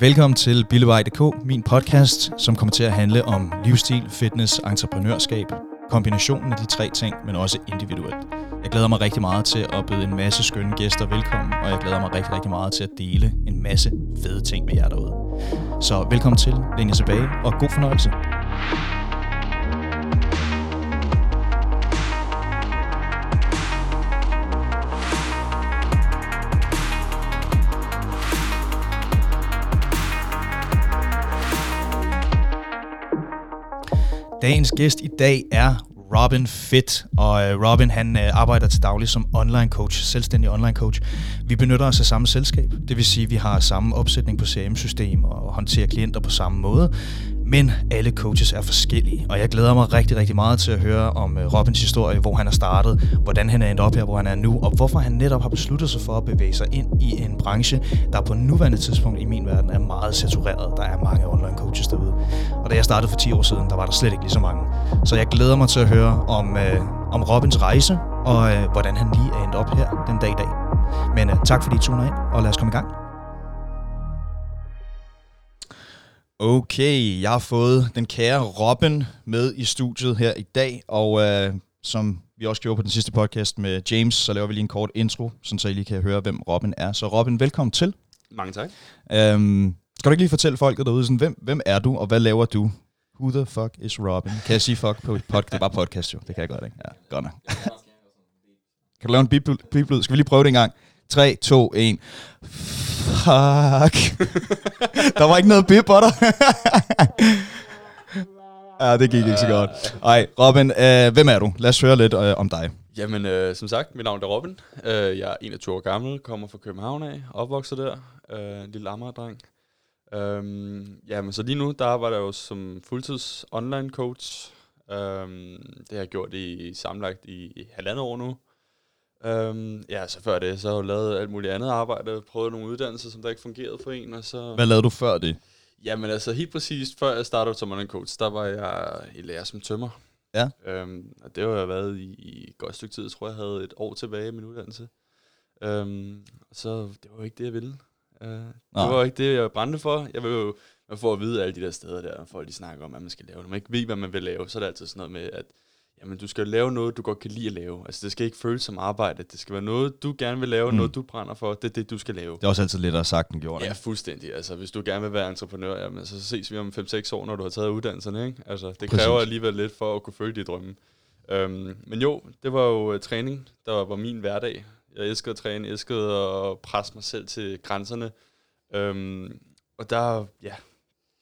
Velkommen til Billevej.dk, min podcast, som kommer til at handle om livsstil, fitness, entreprenørskab, kombinationen af de tre ting, men også individuelt. Jeg glæder mig rigtig meget til at byde en masse skønne gæster velkommen, og jeg glæder mig rigtig, rigtig meget til at dele en masse fede ting med jer derude. Så velkommen til, læn jer tilbage, og god fornøjelse. Dagens gæst i dag er Robin Fit, og øh, Robin han øh, arbejder til daglig som online coach, selvstændig online coach. Vi benytter os af samme selskab, det vil sige, at vi har samme opsætning på CRM-system og håndterer klienter på samme måde, men alle coaches er forskellige, og jeg glæder mig rigtig, rigtig meget til at høre om øh, Robins historie, hvor han er startet, hvordan han er endt op her, hvor han er nu, og hvorfor han netop har besluttet sig for at bevæge sig ind i en branche, der på nuværende tidspunkt i min verden er meget satureret. Der er mange online coaches derude. Og da jeg startede for 10 år siden, der var der slet ikke lige så mange. Så jeg glæder mig til at høre om, øh, om Robins rejse, og øh, hvordan han lige er endt op her den dag i dag. Men øh, tak fordi I tuner ind, og lad os komme i gang. Okay, jeg har fået den kære Robin med i studiet her i dag, og øh, som vi også gjorde på den sidste podcast med James, så laver vi lige en kort intro, så I lige kan høre, hvem Robin er. Så Robin, velkommen til. Mange tak. Øhm, skal du ikke lige fortælle folket derude, sådan, hvem, hvem er du, og hvad laver du? Who the fuck is Robin? Kan jeg sige fuck på pod, Det er bare podcast jo, det kan jeg godt, ikke? Ja, godt nok. Kan du lave en beep Skal vi lige prøve det en gang? 3, 2, 1. Fuck. der var ikke noget bip på dig. ja, det gik ikke så godt. Ej, Robin, øh, hvem er du? Lad os høre lidt øh, om dig. Jamen, øh, som sagt, mit navn er Robin. Øh, jeg er 21 år gammel, kommer fra København af, opvokset der. Øh, en lille Amager-dreng. Øh, jamen, så lige nu, der arbejder jeg jo som fuldtids online coach. Øhm, det har jeg gjort i samlet i, i halvandet år nu. Øhm, ja, så før det, så har jeg lavet alt muligt andet arbejde, prøvet nogle uddannelser, som der ikke fungerede for en, og så... Hvad lavede du før det? Jamen altså, helt præcist, før jeg startede som online coach, der var jeg i lærer som tømmer. Ja. Øhm, og det har jeg været i, i et godt stykke tid, jeg tror jeg havde et år tilbage i min uddannelse. Øhm, så det var ikke det, jeg ville. Uh, det var ikke det, jeg brændte for. Jeg vil jo, man får at vide alle de der steder der, folk de snakker om, hvad man skal lave. Når man ikke ved, hvad man vil lave, så er det altid sådan noget med, at jamen du skal lave noget, du godt kan lide at lave. Altså det skal ikke føles som arbejde. Det skal være noget, du gerne vil lave, mm. noget du brænder for. Det er det, du skal lave. Det er også altid lettere sagt end gjort. Ja, fuldstændig. Altså hvis du gerne vil være entreprenør, jamen, så ses vi om 5-6 år, når du har taget uddannelserne. Ikke? Altså det Præcis. kræver alligevel lidt for at kunne følge de drømme. Um, men jo, det var jo uh, træning, der var, var min hverdag. Jeg elskede at træne, elskede at presse mig selv til grænserne. Um, og der, ja,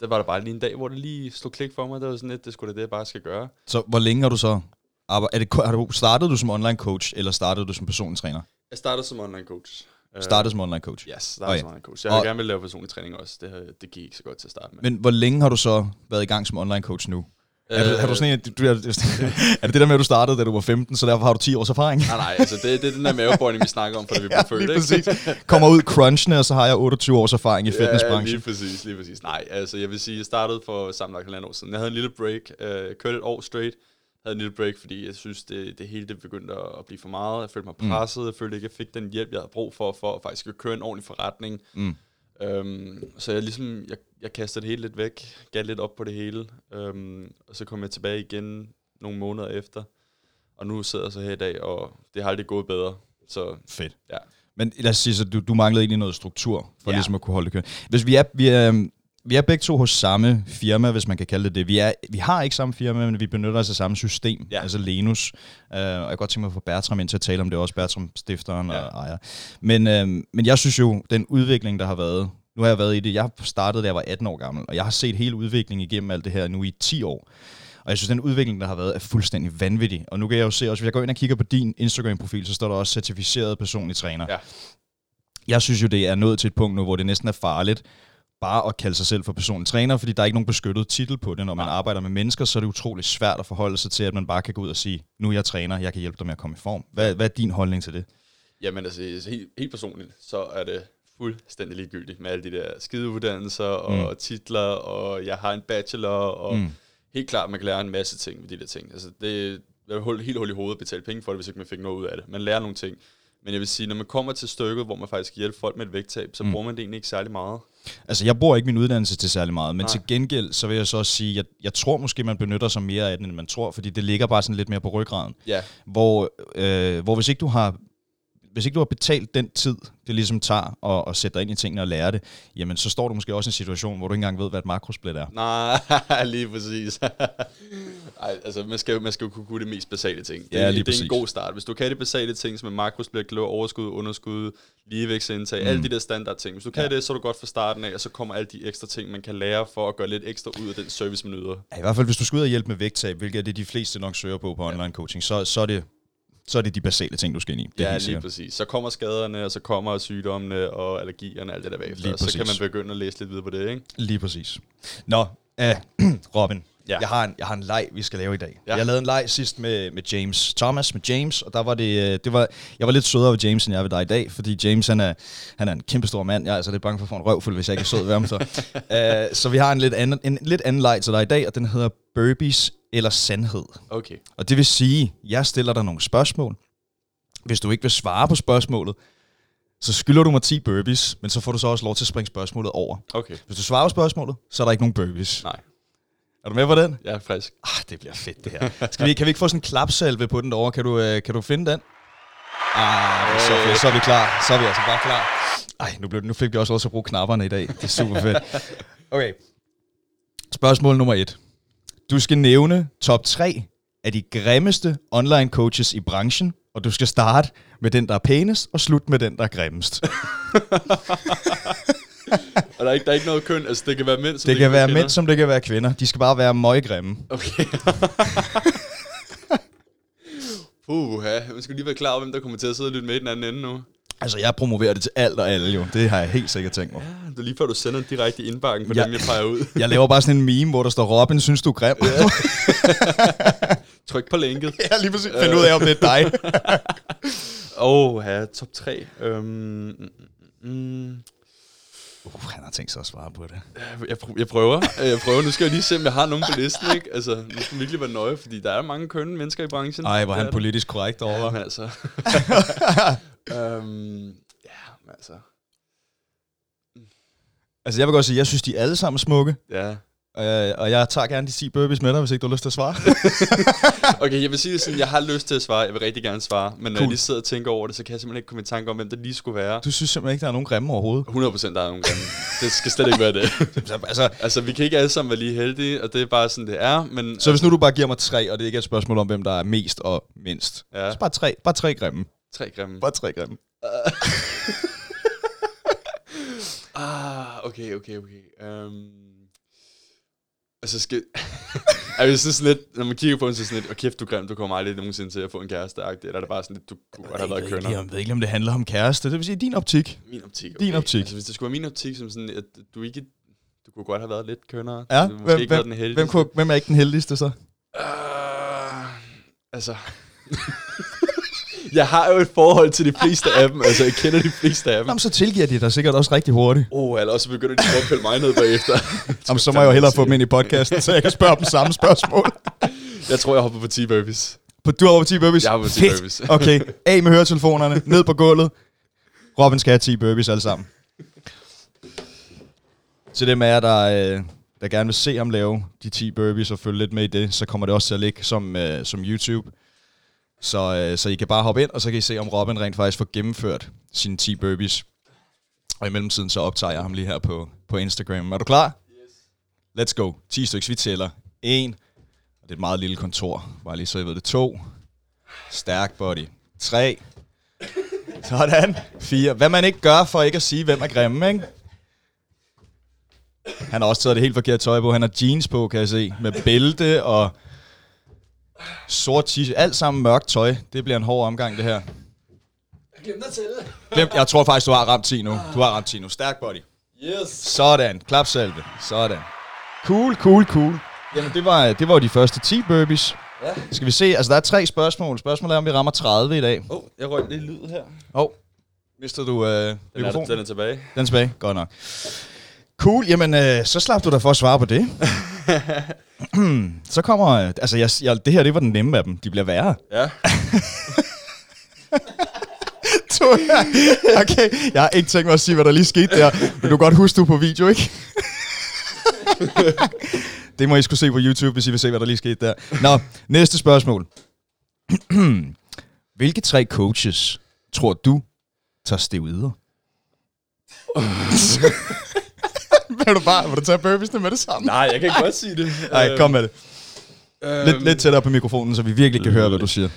der var der bare lige en dag, hvor det lige slog klik for mig. Det var sådan lidt, det skulle det, jeg bare skal gøre. Så hvor længe har du så er det, har du, startede du som online coach, eller startede du som personlig træner? Jeg startede som online coach. Startede som online coach? Yes, startede okay. som online coach. Jeg har gerne vil lave personlig træning også. Det, det gik ikke så godt til at starte med. Men hvor længe har du så været i gang som online coach nu? Er, du, er, du sådan en, du, er, er det det der med, at du startede, da du var 15, så derfor har du 10 års erfaring? Nej, nej, altså det, det er den der mavebøjning, vi snakker om, for det vi blev ja, født, ikke? Kommer ud crunchene, og så har jeg 28 års erfaring i ja, fitnessbranchen. lige præcis, lige præcis. Nej, altså jeg vil sige, jeg startede for sammenlagt et år siden. Jeg havde en lille break, øh, kørte et år straight, havde en lille break, fordi jeg synes, det, det hele det begyndte at blive for meget. Jeg følte mig mm. presset, jeg følte ikke, jeg fik den hjælp, jeg havde brug for, for at faktisk at køre en ordentlig forretning. Mm. Um, så jeg ligesom, jeg, jeg kastede det hele lidt væk, gav lidt op på det hele, um, og så kom jeg tilbage igen nogle måneder efter, og nu sidder jeg så her i dag, og det har aldrig gået bedre. Så, Fedt. Ja. Men lad os sige, at du, du manglede egentlig noget struktur, for ja. ligesom at kunne holde det kørende. Hvis vi er, vi er, vi er begge to hos samme firma, hvis man kan kalde det det. Vi, er, vi har ikke samme firma, men vi benytter os af samme system, ja. altså Lenus. Uh, og jeg kan godt tænke mig at få Bertram ind til at tale om det også, Bertram stifteren ja. og ejer. Men, uh, men jeg synes jo, den udvikling, der har været, nu har jeg været i det, jeg startede, da jeg var 18 år gammel, og jeg har set hele udviklingen igennem alt det her nu i 10 år. Og jeg synes, den udvikling, der har været, er fuldstændig vanvittig. Og nu kan jeg jo se også, hvis jeg går ind og kigger på din Instagram-profil, så står der også certificeret personlig træner. Ja. Jeg synes jo, det er nået til et punkt nu, hvor det næsten er farligt bare at kalde sig selv for personlig træner, fordi der er ikke nogen beskyttet titel på det. Når man ja. arbejder med mennesker, så er det utrolig svært at forholde sig til, at man bare kan gå ud og sige, nu er jeg træner, jeg kan hjælpe dig med at komme i form. Hvad, hvad er din holdning til det? Jamen altså, helt, helt personligt, så er det fuldstændig ligegyldigt med alle de der skideuddannelser og mm. titler, og jeg har en bachelor, og mm. helt klart, man kan lære en masse ting med de der ting. Altså, det er helt hul i hovedet at betale penge for det, hvis ikke man fik noget ud af det. Man lærer nogle ting. Men jeg vil sige, når man kommer til stykket, hvor man faktisk hjælper folk med et vægttab, så mm. bruger man det egentlig ikke særlig meget. Altså, jeg bruger ikke min uddannelse til særlig meget, men Nej. til gengæld, så vil jeg så også sige, jeg, jeg tror måske, man benytter sig mere af den, end man tror, fordi det ligger bare sådan lidt mere på ryggraden. Ja. Hvor, øh, hvor hvis ikke du har hvis ikke du har betalt den tid, det ligesom tager at, at sætte dig ind i tingene og lære det, jamen så står du måske også i en situation, hvor du ikke engang ved, hvad et makrosplit er. Nej, lige præcis. Ej, altså man skal, man skal jo kunne, kunne det mest basale ting. Det, ja, lige det er en god start. Hvis du kan det basale ting, som en makrosplit, glø, overskud, underskud, ligevægtsindtag, mm. alle de der standard ting. Hvis du kan ja. det, så er du godt fra starten af, og så kommer alle de ekstra ting, man kan lære for at gøre lidt ekstra ud af den service, man yder. Ja, I hvert fald, hvis du skal ud og hjælpe med vægttab, hvilket er det, de fleste nok søger på på online coaching, så, så er det så er det de basale ting, du skal ind i. Det ja, lige sikkert. præcis. Så kommer skaderne, og så kommer sygdommene og allergierne og alt det der bagefter. Så kan man begynde at læse lidt videre på det, ikke? Lige præcis. Nå, uh, Robin, ja. jeg, har en, jeg har en leg, vi skal lave i dag. Ja. Jeg lavede en leg sidst med, med James Thomas, med James, og der var det, øh, det var, jeg var lidt sødere ved James, end jeg ved dig i dag, fordi James, han er, han er en kæmpe stor mand. Jeg er altså lidt bange for at få en røvfuld, hvis jeg ikke er sød ved ham. Så. uh, så vi har en lidt anden, en lidt anden leg til dig i dag, og den hedder Burpees eller Sandhed. Okay. Og det vil sige, jeg stiller dig nogle spørgsmål, hvis du ikke vil svare på spørgsmålet, så skylder du mig 10 burpees, men så får du så også lov til at springe spørgsmålet over. Okay. Hvis du svarer på spørgsmålet, så er der ikke nogen burpees. Nej. Er du med på den? Ja, frisk. Ah, det bliver fedt det her. Skal vi, kan vi ikke få sådan en klapsalve på den derovre? Kan du, øh, kan du finde den? Ah, så, fedt. så er vi klar. Så er vi altså bare klar. Ej, nu, blev, nu fik vi også til at bruge knapperne i dag. Det er super fedt. Okay. Spørgsmål nummer et. Du skal nævne top 3 af de grimmeste online coaches i branchen, og du skal starte med den, der er pænest, og slutte med den, der er grimmest. og der er, ikke, der er ikke noget køn, altså det kan være mænd, som det, det kan være mænd, som det kan være kvinder. De skal bare være møggrimme. Okay. Puh, ja. Man skal lige være klar over, hvem der kommer til at sidde og lytte med i den anden ende nu. Altså, jeg promoverer det til alt og alle jo. Det har jeg helt sikkert tænkt mig. Ja, det er lige før, du sender en direkte indbakken på ja. dem, jeg peger ud. jeg laver bare sådan en meme, hvor der står, Robin, synes du er grim? Ja. Tryk på linket. Ja, lige præcis. Find ud af, om det er dig. Åh, oh, ja, top 3. Um, mm, mm. Uh, han har tænkt sig at svare på det. Jeg, jeg prøver. Jeg prøver. Nu skal jeg lige se, om jeg har nogen på listen. Ikke? Altså, nu skal virkelig være nøje, fordi der er mange kønne mennesker i branchen. Ej, hvor han politisk korrekt over. Ja, men altså. um, ja, men altså. Altså, jeg vil godt sige, jeg synes, de er alle sammen smukke. Ja. Øh, og jeg tager gerne de 10 burpees med dig, hvis ikke du har lyst til at svare. okay, jeg vil sige det sådan, jeg har lyst til at svare, jeg vil rigtig gerne svare, men når jeg lige sidder og tænker over det, så kan jeg simpelthen ikke komme i tanke om, hvem det lige skulle være. Du synes simpelthen ikke, der er nogen grimme overhovedet? 100% der er nogen grimme. det skal slet ikke være det. altså, altså, vi kan ikke alle sammen være lige heldige, og det er bare sådan, det er. Men, så hvis nu du bare giver mig tre, og det ikke er et spørgsmål om, hvem der er mest og mindst, ja. så bare tre, bare tre grimme. Tre grimme. Bare tre grimme. ah, okay, okay, okay. Um Altså skal... altså sådan lidt, når man kigger på en, så sådan lidt, og kæft, du er grim, du kommer aldrig nogensinde til at få en kæreste, eller er det bare sådan lidt, du kunne godt have været kønner? Jeg ved ikke, om det handler om kæreste, det vil sige din optik. Min optik, okay. Din optik. Altså hvis det skulle være min optik, som sådan, at du ikke, du kunne godt have været lidt kønner. Ja, hvem, ikke hvem, den hvem, kunne, hvem er ikke den heldigste så? Uh, altså... jeg har jo et forhold til de fleste af dem. Altså, jeg kender de fleste af dem. Jamen, så tilgiver de dig sikkert også rigtig hurtigt. Oh, eller også begynder de at pille mig ned bagefter. Jamen, så må jeg jo hellere få dem ind i podcasten, så jeg kan spørge dem samme spørgsmål. jeg tror, jeg hopper på 10 burpees. På, du har hopper på 10 burpees? Jeg har på 10 burpees. okay, af med høretelefonerne, ned på gulvet. Robin skal have 10 burpees alle sammen. Til dem af jer, der, øh, der gerne vil se ham lave de 10 burpees og følge lidt med i det, så kommer det også til at ligge som, uh, som YouTube. Så, øh, så I kan bare hoppe ind, og så kan I se, om Robin rent faktisk får gennemført sine 10 burpees. Og i mellemtiden så optager jeg ham lige her på, på Instagram. Er du klar? Yes. Let's go. 10 stykker, vi tæller. 1. Og det er et meget lille kontor. Bare lige så I ved det. 2. Stærk body. 3. Sådan. 4. Hvad man ikke gør for ikke at sige, hvem er grimme, ikke? Han har også taget det helt forkerte tøj på. Han har jeans på, kan jeg se. Med bælte og Sort t-shirt, alt sammen mørkt tøj. Det bliver en hård omgang, det her. Jeg glemte at tælle. Glem, jeg tror faktisk, du har ramt 10 nu. Du har ramt 10 nu. Stærk body. Yes. Sådan. Klapsalve. Sådan. Cool, cool, cool. Jamen, det var, det var jo de første 10 burpees. Ja. Skal vi se, altså der er tre spørgsmål. Spørgsmålet er, om vi rammer 30 i dag. Åh, oh, jeg røg lidt lyd her. Åh, oh. Mister du øh, den er, den er tilbage. Den er tilbage, godt nok. Cool, jamen øh, så slap du da for at svare på det. så kommer, altså jeg, jeg, det her det var den nemme af dem, de bliver værre. Ja. okay, jeg har ikke tænkt mig at sige, hvad der lige skete der. Men du kan godt huske, du på video, ikke? det må I skulle se på YouTube, hvis I vil se, hvad der lige skete der. Nå, næste spørgsmål. Hvilke tre coaches tror du tager steroider? vil du bare vil du tage burpeesene med det samme? Nej, jeg kan godt sige det. Nej, kom med det. Lidt, lidt tættere på mikrofonen, så vi virkelig kan høre, hvad du siger.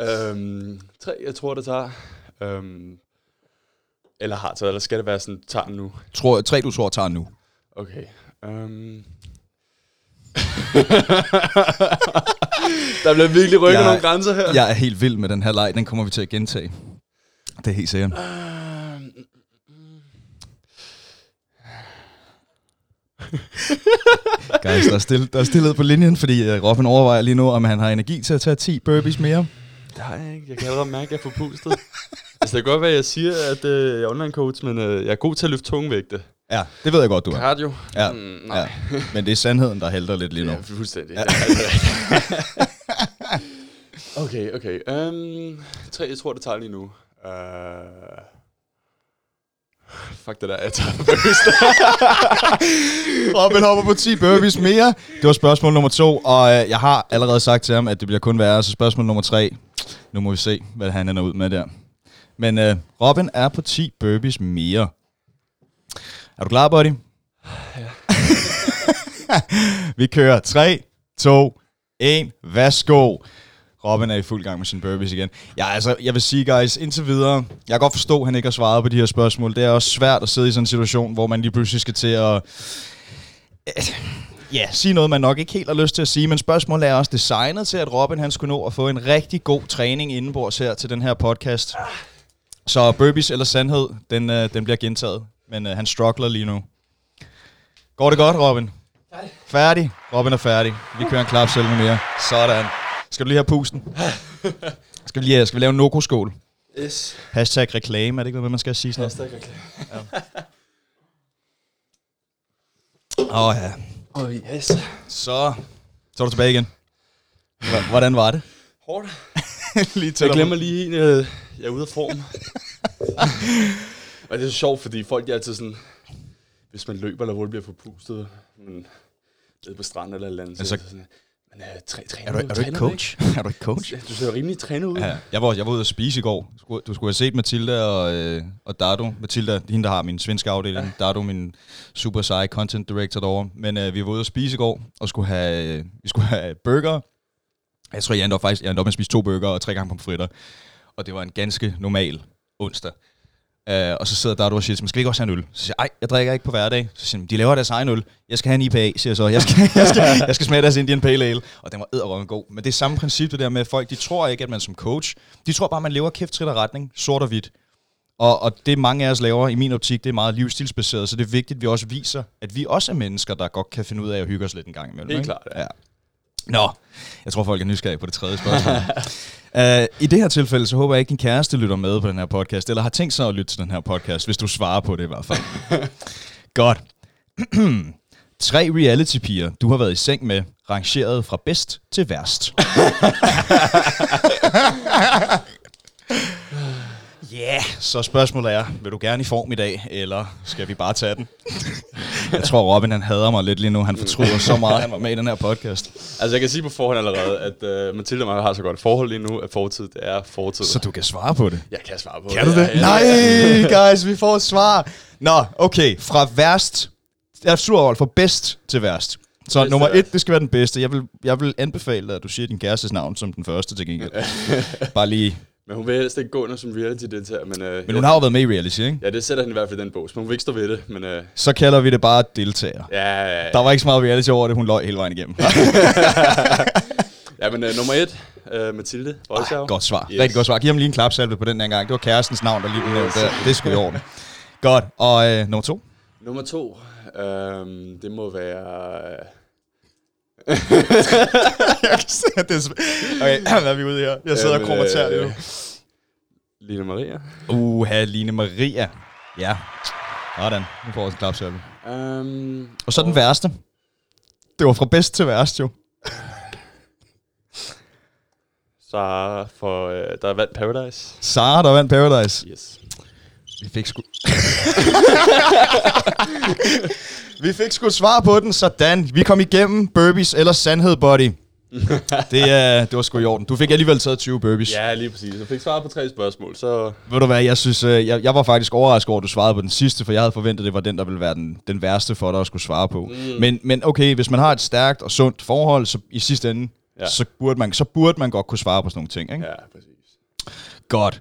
øhm, tre, jeg tror, det tager. Øhm, eller har taget, eller skal det være sådan, tager nu? Tror, tre, du tror, tager nu. Okay. Um. der bliver virkelig rykket Jeg- nogle grænser her. Jeg er helt vild med den her leg. Den kommer vi til at gentage. Det er helt sikkert. Øhm, Guys, der er, stille, der er stillhed på linjen, fordi uh, Robin overvejer lige nu, om han har energi til at tage 10 burpees mere. har jeg ikke. Jeg kan allerede mærke, at jeg er forpustet. altså, det kan godt være, at jeg siger, at øh, jeg er online coach, men øh, jeg er god til at løfte tungvægte. Ja, det ved jeg godt, du er. Cardio? Ja, Mm, nej. ja. Men det er sandheden, der helter lidt lige nu. Ja, fuldstændig. Ja. Okay, okay. Um, tre, jeg tror, det tager lige nu. Uh, fuck det der, først. Robin hopper på 10 burpees mere. Det var spørgsmål nummer to, og øh, jeg har allerede sagt til ham, at det bliver kun værre. Så spørgsmål nummer tre. Nu må vi se, hvad han ender ud med der. Men øh, Robin er på 10 burpees mere. Er du klar, buddy? Ja. vi kører 3, 2, 1. Værsgo. Robin er i fuld gang med sin burpees igen. Ja, altså, jeg vil sige, guys, indtil videre, jeg kan godt forstå, at han ikke har svaret på de her spørgsmål. Det er også svært at sidde i sådan en situation, hvor man lige pludselig skal til at ja, sige noget, man nok ikke helt har lyst til at sige, men spørgsmålet er også designet til, at Robin han skulle nå at få en rigtig god træning indenbords her til den her podcast. Så burpees eller sandhed, den, øh, den bliver gentaget, men øh, han struggler lige nu. Går det godt, Robin? Færdig. Færdig? Robin er færdig. Vi kører en klap selv mere. Sådan. Skal du lige have pusten? Skal vi lige skal vi lave en Noko-skål? yes. Hashtag reklame, er det ikke, hvad man skal sige sådan Hashtag reklame. noget? Åh oh, ja. Oh, yes. Så, så er du tilbage igen. Hvordan var det? Hårdt. lige Jeg glemmer lige en, øh, jeg er ude af form. og det er så sjovt, fordi folk er altid sådan, hvis man løber eller hurtigt bliver forpustet, men nede på stranden eller et eller andet, Altså- så er det sådan, men øh, træ, træner Er du, er du ikke coach? Er du ikke coach? ikke? Du ser jo rimelig trænet ud. Ja, jeg var, jeg var ude at spise i går. Du skulle, du skulle have set Matilda og, øh, og Dardo. Er hende, der har min svenske afdeling. Ja. Dardo, min super seje content director derovre. Men øh, vi var ude at spise i går, og skulle have, øh, vi skulle have burger. Jeg tror, jeg endte op, faktisk, jeg endte op med at spise to burger og tre gange pomfritter. Og det var en ganske normal onsdag. Uh, og så sidder Dardo og siger, til mig, skal vi ikke også have en øl? Så siger jeg, ej, jeg drikker ikke på hverdag. Så siger de laver deres egen øl. Jeg skal have en IPA, siger jeg så. Jeg skal, jeg skal, jeg skal smage deres Indian Pale Ale. Og den var edderrømme god. Men det er samme princip, det der med, at folk, de tror ikke, at man som coach, de tror bare, at man lever kæft trit og retning, sort og hvidt. Og, og det mange af os laver, i min optik, det er meget livsstilsbaseret, så det er vigtigt, at vi også viser, at vi også er mennesker, der godt kan finde ud af at hygge os lidt en gang imellem. Helt klart, ja. ja. Nå, jeg tror, folk er nysgerrige på det tredje spørgsmål. Uh, I det her tilfælde, så håber jeg ikke, din kæreste lytter med på den her podcast, eller har tænkt sig at lytte til den her podcast, hvis du svarer på det i hvert fald. Godt. Tre reality-piger, du har været i seng med, rangeret fra bedst til værst. Ja, yeah. så spørgsmålet er, vil du gerne i form i dag, eller skal vi bare tage den? Jeg tror, Robin han hader mig lidt lige nu. Han fortryder så meget, at han var med i den her podcast. Altså, jeg kan sige på forhånd allerede, at uh, Mathilde og mig har så godt et forhold lige nu, at fortid det er fortid. Så du kan svare på det? jeg kan svare på Kan du det? Ja, Nej, guys, vi får et svar. Nå, okay. Fra værst... Jeg er sur fra bedst til værst. Så Bedst nummer et, det skal være den bedste. Jeg vil, jeg vil anbefale dig, at du siger din kærestes navn som den første til gengæld. Bare lige... Men hun vil helst ikke gå under som reality-deltager, men... Uh, Men hun har jo været med i reality, ikke? Ja, det sætter hende i hvert fald i den bog, så hun vil ikke stå ved det, men... Uh, Så kalder vi det bare deltager. ja, ja, ja. Der var ikke så meget reality over det, hun løg hele vejen igennem. ja, men uh, nummer et, uh, Mathilde Røsgaard. Godt svar. Yes. Rigtig godt svar. Giv ham lige en klapsalve på den der gang. Det var kærestens navn, der lige blev nævnt der. Det skulle i orden. Godt. Og øh, nummer to? Nummer to, øh, det må være... jeg kan se, at det er... Okay, hvad er vi ude her? Jeg sidder og Jamen, kromaterer lige nu. øh, Line Maria. Uha, Line Maria. Ja. Sådan. Nu får vi en klapsalve. Um, Og så den værste. Det var fra bedst til værst, jo. Sara, for, øh, der vandt Paradise. Sara, der vandt Paradise. Yes. Vi fik sgu... vi fik sgu et svar på den, sådan. Vi kom igennem burpees eller sandhed, buddy. det, uh, det var sgu i orden. Du fik alligevel taget 20 burpees. Ja, lige præcis. Jeg fik svaret på tre spørgsmål, så... Ved du hvad, jeg synes, uh, jeg, jeg var faktisk overrasket over, at du svarede på den sidste, for jeg havde forventet, at det var den, der ville være den, den værste for dig at skulle svare på. Mm. Men, men okay, hvis man har et stærkt og sundt forhold, så i sidste ende, ja. så, burde man, så burde man godt kunne svare på sådan nogle ting, ikke? Ja, præcis. Godt.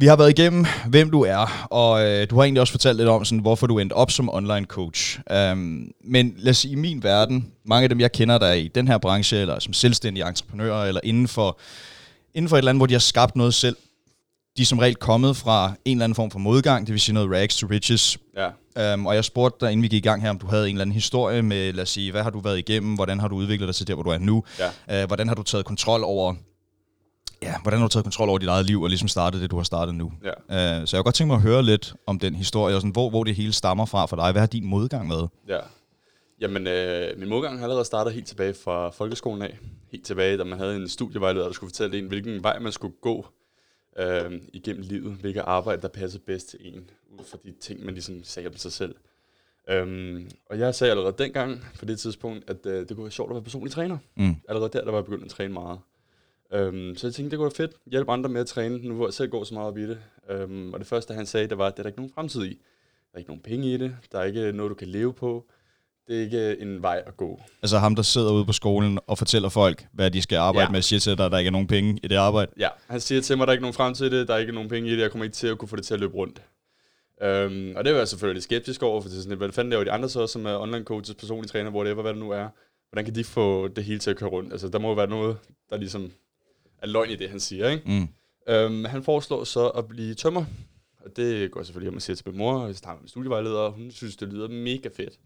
Vi har været igennem, hvem du er, og øh, du har egentlig også fortalt lidt om, sådan, hvorfor du endte op som online coach. Um, men lad os sige, i min verden, mange af dem, jeg kender, der er i den her branche, eller som selvstændige entreprenører, eller inden for, inden for et eller andet, hvor de har skabt noget selv, de er som regel kommet fra en eller anden form for modgang, det vil sige noget rags to riches. Ja. Um, og jeg spurgte dig, inden vi gik i gang her, om du havde en eller anden historie med, lad os sige, hvad har du været igennem, hvordan har du udviklet dig til der, hvor du er nu, ja. uh, hvordan har du taget kontrol over ja, hvordan har du taget kontrol over dit eget liv og ligesom startet det, du har startet nu? Ja. Uh, så jeg kunne godt tænke mig at høre lidt om den historie, og sådan, hvor, hvor det hele stammer fra for dig. Hvad har din modgang med? Ja. Jamen, øh, min modgang har allerede startet helt tilbage fra folkeskolen af. Helt tilbage, da man havde en studievejleder, der skulle fortælle en, hvilken vej man skulle gå øh, igennem livet. Hvilket arbejde, der passede bedst til en, ud fra de ting, man ligesom sagde på sig selv. Um, og jeg sagde allerede dengang, på det tidspunkt, at øh, det kunne være sjovt at være personlig træner. Mm. Allerede der, der var jeg begyndt at træne meget. Um, så jeg tænkte, det kunne være fedt. Hjælpe andre med at træne, nu hvor jeg selv går så meget op i det. Um, og det første, han sagde, det var, at det er der ikke nogen fremtid i. Der er ikke nogen penge i det. Der er ikke noget, du kan leve på. Det er ikke en vej at gå. Altså ham, der sidder ude på skolen og fortæller folk, hvad de skal arbejde ja. med, siger til dig, at der ikke er nogen penge i det arbejde. Ja, han siger til mig, at der er ikke nogen fremtid i det, der er ikke nogen penge i det, jeg kommer ikke til at kunne få det til at løbe rundt. Um, og det var jeg selvfølgelig skeptisk over, for det er sådan, hvad fanden laver de andre så, som er online coaches, personlige træner, hvor det er, hvad det nu er. Hvordan kan de få det hele til at køre rundt? Altså, der må jo være noget, der ligesom er løgn i det, han siger, ikke? Mm. Um, han foreslår så at blive tømmer, og det går selvfølgelig hjem og siger til min mor, og jeg snakker med studievejleder, og hun synes, det lyder mega fedt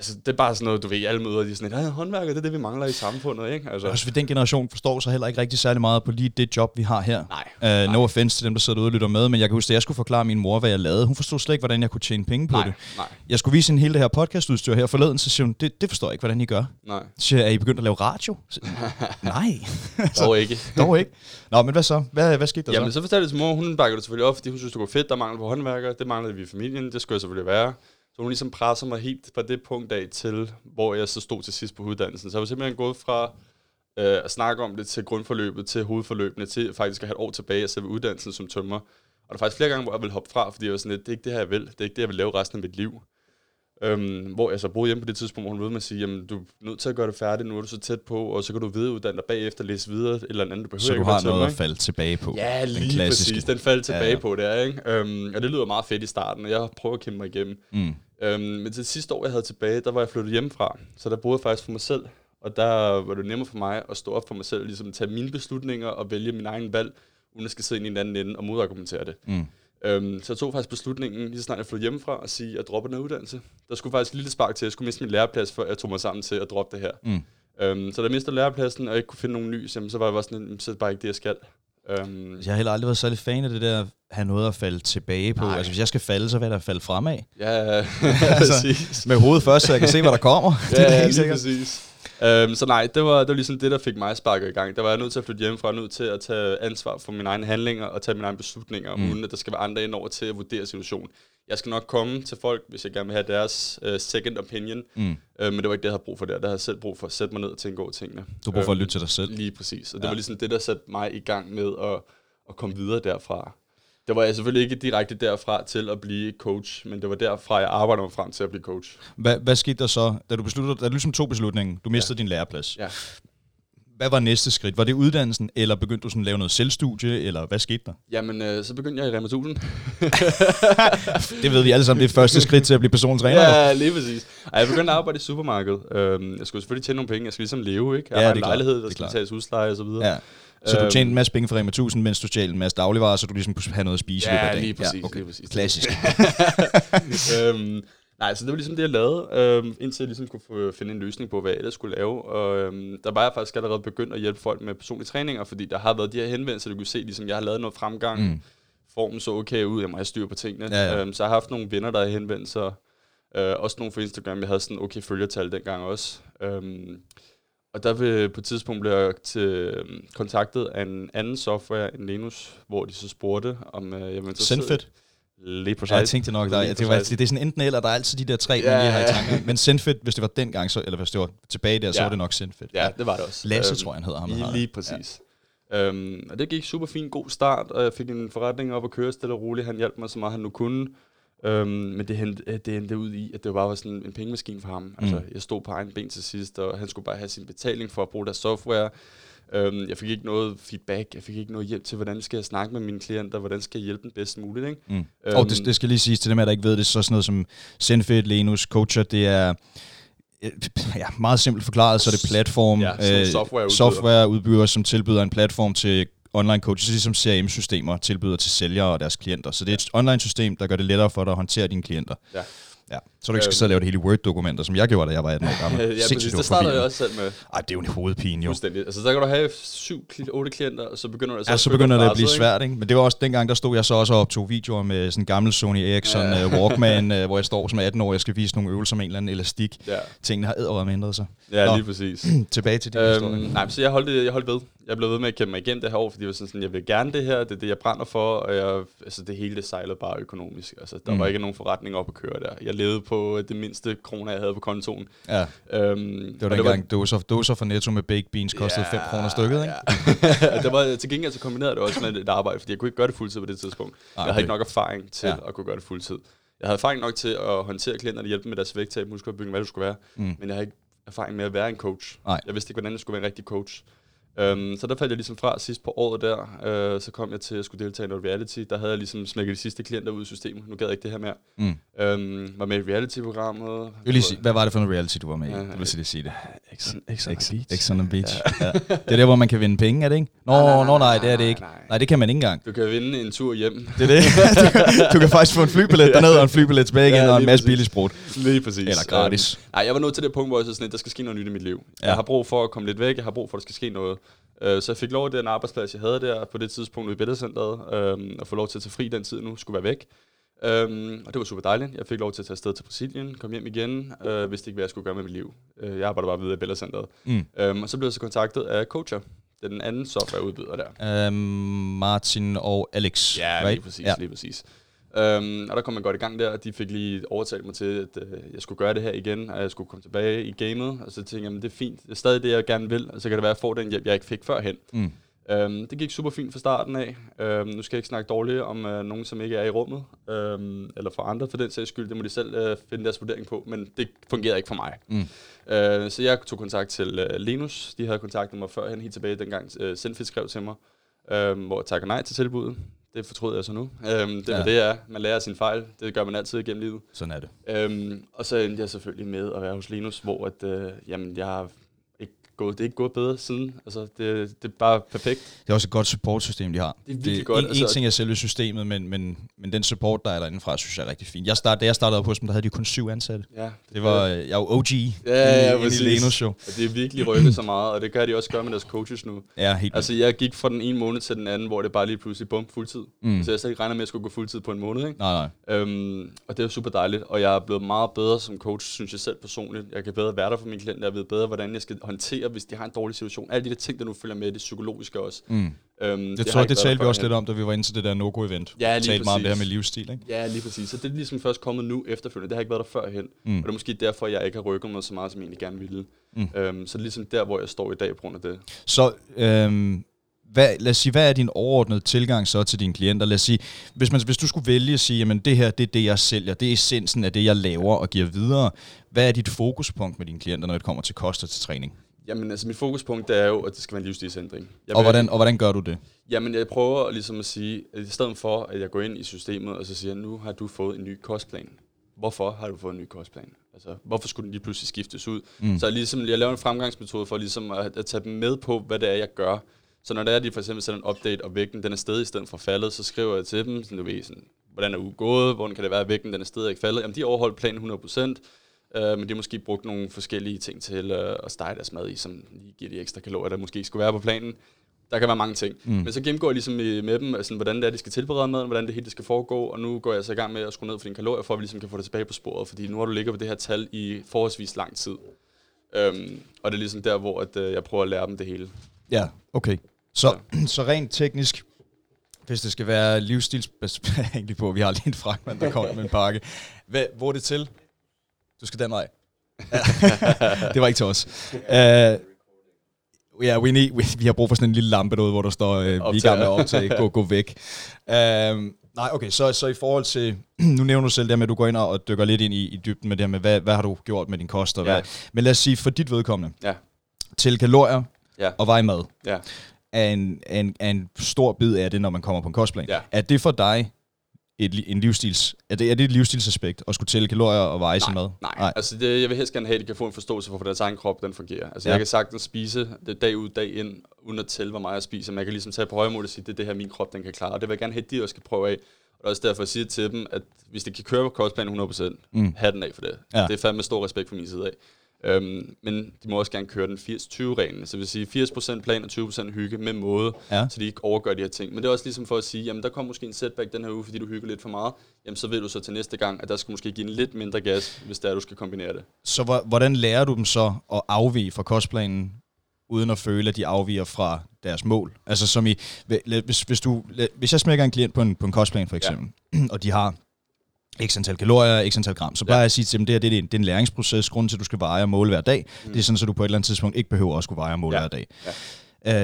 altså, det er bare sådan noget, du ved, alle møder, de er sådan, et, håndværker, det er det, vi mangler i samfundet, ikke? Altså. Også ved den generation forstår så heller ikke rigtig særlig meget på lige det job, vi har her. Nej. Uh, no offense til dem, der sidder derude og lytter med, men jeg kan huske, at jeg skulle forklare min mor, hvad jeg lavede. Hun forstod slet ikke, hvordan jeg kunne tjene penge på nej, det. Nej. Jeg skulle vise hende hele det her podcastudstyr her forleden, så siger hun, det, det forstår jeg ikke, hvordan I gør. Nej. Så siger jeg, er I begyndt at lave radio? Så, nej. dog ikke. dog ikke. Nå, men hvad så? Hvad, hvad skete der Jamen, så? så fortalte jeg til mor, hun bakker det selvfølgelig op, fordi hun synes, det går fedt, der mangler på håndværker, det manglede vi i familien, det skulle jeg selvfølgelig være. Så hun ligesom presser mig helt fra det punkt af til, hvor jeg så stod til sidst på uddannelsen. Så jeg var simpelthen gået fra øh, at snakke om det til grundforløbet, til hovedforløbene, til faktisk at have et år tilbage at selve uddannelsen som tømmer. Og der er faktisk flere gange, hvor jeg ville hoppe fra, fordi jeg var sådan lidt, det er ikke det her, jeg vil. Det er ikke det, jeg vil lave resten af mit liv. Øhm, hvor jeg så boede hjemme på det tidspunkt, hvor hun ved mig at sige, jamen du er nødt til at gøre det færdigt, nu er du så tæt på, og så kan du videreuddanne dig bagefter, læse videre, et eller andet, du behøver Så du har noget at ikke? falde tilbage på. Ja, Den lige klassiske. præcis. Den faldt tilbage Ja, ja, på det, er, ikke? Øhm, og det lyder meget fedt i starten, og jeg prøver at kæmpe mig igennem. Mm. Øhm, men til sidste år, jeg havde tilbage, der var jeg flyttet hjemmefra, så der boede jeg faktisk for mig selv. Og der var det nemmere for mig at stå op for mig selv, ligesom tage mine beslutninger og vælge min egen valg, uden at skal sidde ind i en anden ende og modargumentere det. Mm. Øhm, så jeg tog faktisk beslutningen, lige så snart jeg flyttede hjemmefra, at sige, at jeg dropper den her uddannelse. Der skulle faktisk et lille spark til, at jeg skulle miste min læreplads, før jeg tog mig sammen til at droppe det her. Mm. Øhm, så da jeg mistede lærepladsen, og jeg ikke kunne finde nogen ny, så var jeg bare sådan, "Jamen, så er det bare ikke det, jeg skal. Øhm, Jeg har heller aldrig været særlig fan af det der, at have noget at falde tilbage på. Nej. Altså, hvis jeg skal falde, så vil jeg da falde fremad. ja, Altså, præcis. Med hovedet først, så jeg kan se, hvad der kommer. det er ja, lige sikkert. præcis. Øhm, så nej, det var, det var ligesom det, der fik mig sparket i gang. Der var jeg nødt til at flytte hjemmefra, nødt til at tage ansvar for mine egne handlinger og tage mine egne beslutninger, mm. uden at der skal være andre ind over til at vurdere situationen. Jeg skal nok komme til folk, hvis jeg gerne vil have deres uh, second opinion, Mm. øh, men det var ikke det, jeg havde brug for der. Der havde jeg selv brug for at sætte mig ned og tænke over tingene. Du har brug for at Øhm, lytte til dig selv. Lige præcis. Og det Ja. var ligesom det, der satte mig i gang med at, at komme videre derfra. Det var jeg selvfølgelig ikke direkte derfra til at blive coach, men det var derfra, jeg arbejdede mig frem til at blive coach. Hvad, hvad skete der så, da du besluttede, da du ligesom tog beslutningen, du mistede ja. din læreplads? Ja. Hvad var næste skridt? Var det uddannelsen, eller begyndte du sådan at lave noget selvstudie, eller hvad skete der? Jamen, øh, så begyndte jeg i Rema 1000. Det ved vi alle sammen, det er første skridt til at blive personlig træner. Ja, lige præcis. Ej, jeg begyndte at arbejde i supermarkedet. Øhm, jeg skulle selvfølgelig tjene nogle penge. Jeg skal ligesom leve, ikke? Jeg Ja, har en klart. lejlighed, der er skal betales husleje og så videre. Ja. Så du Øhm, tjente en masse penge for Rema 1000, mens du stjal en masse dagligvarer, så du ligesom kunne have noget at spise i løbet af Ja, dagen. lige præcis. Ja, okay. lige præcis. Klassisk. øhm, nej, så det var ligesom det, jeg lavede, øhm, indtil jeg ligesom kunne få, finde en løsning på, hvad jeg ellers skulle lave. Og øhm, der var jeg faktisk allerede begyndt at hjælpe folk med personlige træninger, fordi der har været de her henvendelser, du kunne se, ligesom jeg har lavet noget fremgang. Mm. Formen så okay ud, jeg må have styr på tingene. Ja, ja. Øhm, så jeg har haft nogle venner, der har henvendt sig. Øh, også nogle fra Instagram, jeg havde sådan okay følgertal dengang også. Øhm, Og der vil på et tidspunkt blive jeg til, øhm, kontaktet af en anden software end Linus, hvor de så spurgte, om øh, jeg var interesseret. Sendfit? Lige på Ja, jeg tænkte nok, der, det, var, det er sådan enten eller, der er altid de der tre, man lige har i tanken. Men Sendfit, hvis det var dengang, så, eller hvis det var tilbage der, så Ja. var det nok Sendfit. Ja, det var det også. Lasse, Øhm, tror jeg, han hedder ham. Lige, lige præcis. Ja. Øhm, og det gik super fint, god start, og jeg fik en forretning op at køre stille og roligt. Han hjalp mig så meget, han nu kunne. Øhm, men det endte, det endte ud i, at det bare var sådan en pengemaskine for ham. Mm. Altså, jeg stod på egen ben til sidst, og han skulle bare have sin betaling for at bruge deres software. Øhm, jeg fik ikke noget feedback, jeg fik ikke noget hjælp til, hvordan skal jeg snakke med mine klienter, hvordan skal jeg hjælpe dem bedst muligt. Ikke? Mm. Øhm, og det, det skal lige siges til dem, der ikke ved det, så sådan noget som Zenfit, Lenus, Coacher, det er øh, ja, meget simpelt forklaret, så er det platform, Ja, øh, softwareudbyder. softwareudbyder, som tilbyder en platform til online coaches, ligesom CRM-systemer tilbyder til sælgere og deres klienter. Så det er et online-system, der gør det lettere for dig at håndtere dine klienter. Ja. Ja. Så du ikke skal Øhm. sidde og lave det hele Word-dokumenter, som jeg gjorde, da jeg var 18 år gammel. ja, Sindssygt, præcis. Det startede jeg også selv med. Ej, det er jo en hovedpine, jo. Fuldstændig. Altså, der kan du have syv, kli- otte klienter, og så begynder det Ja, så at føle begynder det at blive svært, ikke? Men det var også dengang, der stod jeg så også og optog videoer med sådan en gammel Sony Ericsson Ja. ja. uh, Walkman, uh, hvor jeg står som 18 år, jeg skal vise nogle øvelser med en eller anden elastik. Ja, Tingene har æderret ændret sig. ja Nå. lige præcis. Tilbage til din Øhm, historie. nej, så jeg holdt, det- jeg holdt ved. Jeg blev ved med at kæmpe mig igennem det her år, fordi jeg var sådan, sådan, jeg vil gerne det her, det er det, jeg brænder for, og jeg, altså, det hele det sejlede bare økonomisk. Altså, der mm. var ikke nogen forretning op at køre der. Jeg levede på det mindste kroner, jeg havde på kontoen. Ja, Øhm, det var dengang dåser, dåser for Netto med baked beans kostede 5 kroner stykket, ikke? Ja. det var, til gengæld så kombinerede det også med et arbejde, fordi jeg kunne ikke gøre det fuldtid på det tidspunkt. Ah, Jeg havde okay. ikke nok erfaring til Ja. ja. at kunne gøre det fuldtid. Jeg havde erfaring nok til at håndtere klienterne, hjælpe dem med deres vægttab, muskelopbygning, hvad det skulle være. Mm. Men jeg havde ikke erfaring med at være en coach. Nej. Jeg vidste ikke, hvordan jeg skulle være en rigtig coach. Um, så der faldt jeg ligesom fra sidst på året der. Uh, så kom jeg til at skulle deltage i noget reality. Der havde jeg ligesom smækket de sidste klienter ud i systemet. Nu gad jeg ikke det her mere. Mm. Um, var med i reality-programmet. Jeg lige sige, hvad var det for en reality, du var med i? Ja, Jeg vil lige sige det. X on the Beach. X on the Beach. Ja. Det er der, hvor man kan vinde penge, er det ikke? Nå, Nej, nej, nej, nå, nej, det er det ikke. nej. Nej, det kan man ikke engang. Du kan vinde en tur hjem. Det er det. Du kan, du faktisk få en flybillet derned og en flybillet tilbage igen, Ja, og en masse billig sprut. Lige præcis. Eller gratis. Øhm, nej, jeg var nået til det punkt, hvor jeg så sådan, at der skal ske noget nyt i mit liv. Ja. Ja. Jeg har brug for at komme lidt væk, jeg har brug for, at der skal ske noget. Øh, så jeg fik lov af den arbejdsplads, jeg havde der på det tidspunkt i Bættercenteret, øh, at få lov til at tage fri den tid nu, skulle være væk. Øhm, og det var super dejligt. Jeg fik lov til at tage afsted til Brasilien, komme hjem igen, øh, vidste ikke, hvad jeg skulle gøre med mit liv. Øh, jeg arbejder bare videre i Bættercenteret. Mm. Øhm, og så blev jeg så kontaktet af Coacher, den anden softwareudbyder der. Øhm, Martin og Alex, Ja, right? lige præcis, ja. lige præcis. Um, og der kom man godt i gang der, og de fik lige overtalt mig til, at uh, jeg skulle gøre det her igen, og jeg skulle komme tilbage i gamet, og så tænkte jeg, det er fint, det er stadig det, jeg gerne vil, og så kan det være, at jeg får den hjælp, jeg ikke fik førhen. Mm. Um, det gik super fint fra starten af. Um, nu skal jeg ikke snakke dårligt om uh, nogen, som ikke er i rummet, um, eller for andre for den sags skyld, det må de selv uh, finde deres vurdering på, men det fungerede ikke for mig. Mm. Uh, så jeg tog kontakt til uh, Linus, de havde kontaktet mig førhen, helt tilbage dengang uh, Sendfit skrev til mig, um, hvor jeg takker nej til tilbuddet. Det fortryder jeg så nu. Um, det er Ja. det, er. Man lærer sin fejl. Det gør man altid igennem livet. Sådan er det. Um, og så endte jeg selvfølgelig med at være hos Linus, hvor at, uh, jamen, jeg har gået, det er ikke gået bedre siden. Altså, det, det er bare perfekt. Det er også et godt supportsystem, de har. Det er virkelig det, godt, En, altså- en ting er selve systemet, men, men, men den support, der er derinde fra, synes jeg er rigtig fint. Jeg start, da jeg startede op hos dem, der havde de kun syv ansatte. Ja, Det var, øh, jeg er jo OG ja, ja, inde i jo. Og det er virkelig rykket så meget, og det kan de også gøre med deres coaches nu. Ja, helt Altså, jeg gik fra den ene måned til den anden, hvor det bare lige pludselig bum fuldtid. Mm. Så jeg slet ikke regner med, at jeg skulle gå fuldtid på en måned, ikke? Nej, nej. Øhm, og det er super dejligt, og jeg er blevet meget bedre som coach, synes jeg selv personligt. Jeg kan bedre være der for mine klienter, jeg ved bedre, hvordan jeg skal håndtere, hvis de har en dårlig situation. Alle de der ting, der nu følger med, det psykologiske også. Mm. Øhm, Det, det, tror, det talte vi også lidt om, da vi var inde til det der no-go-event. Ja, lige talte meget om det her med livsstil, ikke? Ja, lige præcis. Så det er ligesom først kommet nu efterfølgende. Det har ikke været der førhen. Mm. Og det er måske derfor, jeg ikke har rykket mig så meget, som jeg egentlig gerne ville. Mm. Øhm, så det er ligesom der, hvor jeg står i dag på grund af det. Så øhm, hvad, lad os sige, hvad er din overordnede tilgang så til dine klienter? Lad os sige, hvis, man, hvis du skulle vælge at sige, jamen det her, det er det, jeg sælger, det er essensen af det, jeg laver og giver videre. Hvad er dit fokuspunkt med dine klienter, når det kommer til kost og til træning? Jamen, altså mit fokuspunkt det er jo, at det skal være en livsstilsændring. Jeg Og hvordan, og hvordan gør du det? Jamen, jeg prøver ligesom at sige, at i stedet for, at jeg går ind i systemet, og så siger, nu har du fået en ny kostplan. Hvorfor har du fået en ny kostplan? Altså, hvorfor skulle den lige pludselig skiftes ud? Mm. Så jeg, ligesom, jeg laver en fremgangsmetode for ligesom at, at tage dem med på, hvad det er, jeg gør. Så når det er, de for eksempel sætter en update, og vægten den er stedet i stedet for faldet, så skriver jeg til dem, sådan, du ved, sådan, hvordan er ugen gået, hvordan kan det være, at vægten den er stedet ikke faldet. Jamen, de overholdt planen 100%, øh, men de har måske brugt nogle forskellige ting til øh, at stege deres mad i, som lige giver de ekstra kalorier, der måske ikke skulle være på planen. Der kan være mange ting. Mm. Men så gennemgår jeg ligesom med dem, altså, hvordan det er, de skal tilberede maden, hvordan det hele det skal foregå, og nu går jeg så i gang med at skrue ned for dine kalorier, for at vi ligesom kan få det tilbage på sporet, fordi nu har du ligget på det her tal i forholdsvis lang tid. Øhm, og det er ligesom der, hvor at, øh, jeg prøver at lære dem det hele. Ja, okay. Så, ja. så rent teknisk, hvis det skal være livsstils... egentlig på, vi har lige en fragmand, der kommer med en pakke. Hvad, hvor er det til? Du skal den vej. det var ikke til os. Uh, Ja, yeah, we need, we, vi har brug for sådan en lille lampe derude, hvor der står, uh, vi er i gang med at optage, gå, gå væk. Uh, nej, okay, så, så i forhold til, nu nævner du selv det med, at du går ind og dykker lidt ind i, i dybden med det her med, hvad, hvad har du gjort med din kost? Og ja. hvad, men lad os sige, for dit vedkommende, ja. til kalorier ja. og vej mad, ja. er, en, en, en stor bid af det, når man kommer på en kostplan. Ja. Er det for dig et, en livsstils, er det, er det et livsstilsaspekt at skulle tælle kalorier og veje sig mad? Nej, nej. altså det, jeg vil helst gerne have, at de kan få en forståelse for, hvordan deres egen krop den fungerer. Altså ja. jeg kan sagtens spise det dag ud, dag ind, uden at tælle, hvor meget jeg spiser. Men jeg kan ligesom tage på højre måde og sige, det er det her, min krop den kan klare. Og det vil jeg gerne have, at de også skal prøve af. Og det er også derfor, jeg siger til dem, at hvis de kan køre på kostplanen 100%, mm. have den af for det. Ja. Det er fandme stor respekt fra min side af. Øhm, men de må også gerne køre den 80-20-reglen, så det vil sige 80% plan og 20% hygge med måde, ja. så de ikke overgør de her ting. Men det er også ligesom for at sige, jamen der kommer måske en setback den her uge, fordi du hygger lidt for meget, jamen så ved du så til næste gang, at der skal måske give en lidt mindre gas, hvis det er, du skal kombinere det. Så hvordan lærer du dem så at afvige fra kostplanen, uden at føle, at de afviger fra deres mål? Altså som i, hvis, hvis, du, hvis jeg smækker en klient på en, på en kostplan for eksempel, ja. og de har x antal kalorier, x antal gram. Så bare ja. at sige til dem, det, her, det, er, det er en læringsproces. Grunden til, at du skal veje og måle hver dag, mm. det er sådan, at du på et eller andet tidspunkt ikke behøver at skulle veje og måle ja. hver dag. Ja.